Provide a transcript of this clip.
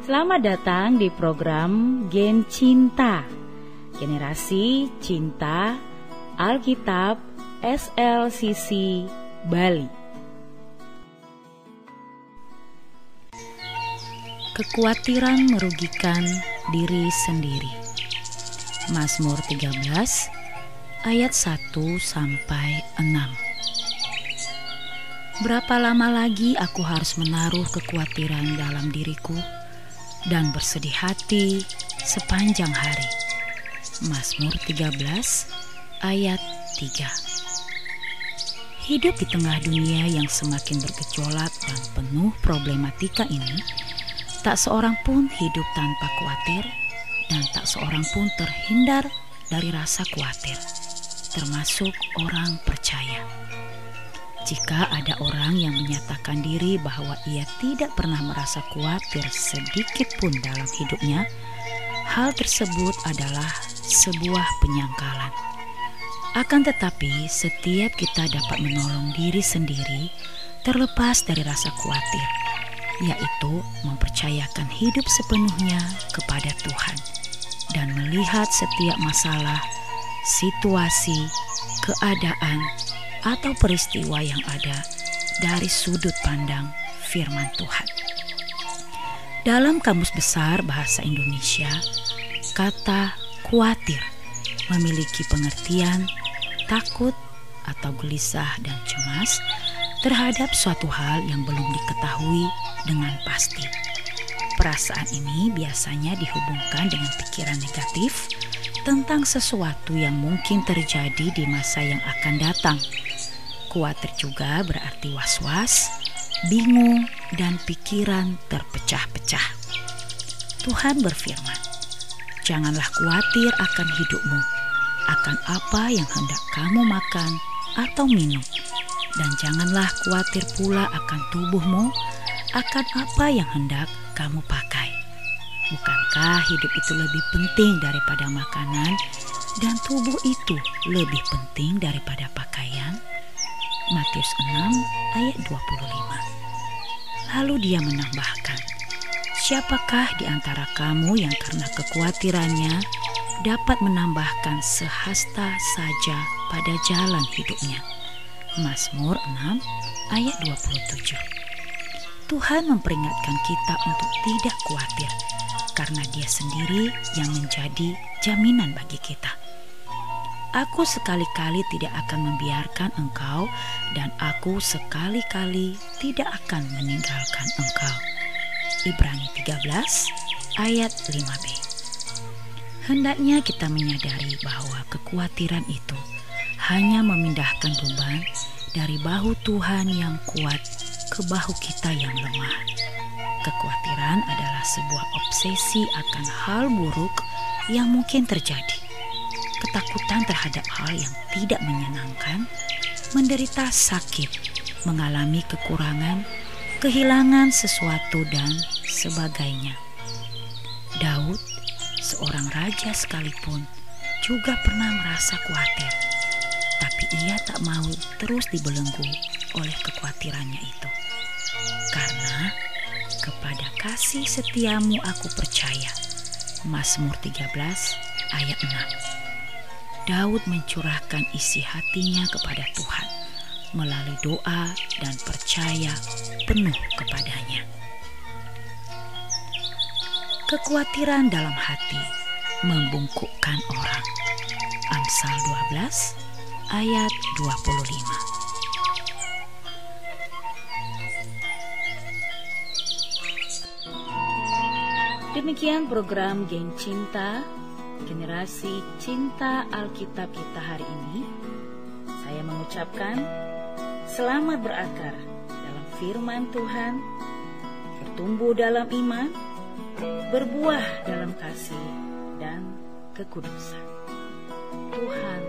Selamat datang di program Gen Cinta. Generasi Cinta Alkitab SLCC Bali. Kekhawatiran merugikan diri sendiri. Mazmur 13 ayat 1 sampai 6 Berapa lama lagi aku harus menaruh kekhawatiran dalam diriku? Dan bersedih hati sepanjang hari. Mazmur 13 ayat 3 Hidup di tengah dunia yang semakin bergejolak dan penuh problematika ini, tak seorang pun hidup tanpa khawatir dan tak seorang pun terhindar dari rasa khawatir, termasuk orang percaya. Jika ada orang yang menyatakan diri bahwa ia tidak pernah merasa khawatir sedikit pun dalam hidupnya, hal tersebut adalah sebuah penyangkalan. Akan tetapi, setiap kita dapat menolong diri sendiri terlepas dari rasa khawatir, yaitu mempercayakan hidup sepenuhnya kepada Tuhan dan melihat setiap masalah, situasi, keadaan, atau peristiwa yang ada dari sudut pandang firman Tuhan. Dalam Kamus Besar Bahasa Indonesia, kata khawatir memiliki pengertian takut atau gelisah dan cemas terhadap suatu hal yang belum diketahui dengan pasti. Perasaan ini biasanya dihubungkan dengan pikiran negatif tentang sesuatu yang mungkin terjadi di masa yang akan datang Khawatir juga berarti was-was, bingung, dan pikiran terpecah-pecah. Tuhan berfirman, "Janganlah khawatir akan hidupmu, akan apa yang hendak kamu makan atau minum, dan janganlah khawatir pula akan tubuhmu, akan apa yang hendak kamu pakai. Bukankah hidup itu lebih penting daripada makanan, dan tubuh itu lebih penting daripada pakaian?" Matius 6 ayat 25. Lalu dia menambahkan, Siapakah di antara kamu yang karena kekhawatirannya dapat menambahkan sehasta saja pada jalan hidupnya? Mazmur 6 ayat 27. Tuhan memperingatkan kita untuk tidak khawatir karena dia sendiri yang menjadi jaminan bagi kita. Aku sekali-kali tidak akan membiarkan engkau dan aku sekali-kali tidak akan meninggalkan engkau. Ibrani 13 ayat 5b. Hendaknya kita menyadari bahwa kekhawatiran itu hanya memindahkan beban dari bahu Tuhan yang kuat ke bahu kita yang lemah. Kekhawatiran adalah sebuah obsesi akan hal buruk yang mungkin terjadi ketakutan terhadap hal yang tidak menyenangkan, menderita sakit, mengalami kekurangan, kehilangan sesuatu, dan sebagainya. Daud, seorang raja sekalipun, juga pernah merasa khawatir, tapi ia tak mau terus dibelenggu oleh kekhawatirannya itu. Karena kepada kasih setiamu aku percaya. Mazmur 13 ayat 6. Daud mencurahkan isi hatinya kepada Tuhan melalui doa dan percaya penuh kepadanya. Kekhawatiran dalam hati membungkukkan orang. Amsal 12 ayat 25. Demikian program Geng Cinta generasi cinta Alkitab kita hari ini, saya mengucapkan selamat berakar dalam firman Tuhan, bertumbuh dalam iman, berbuah dalam kasih dan kekudusan. Tuhan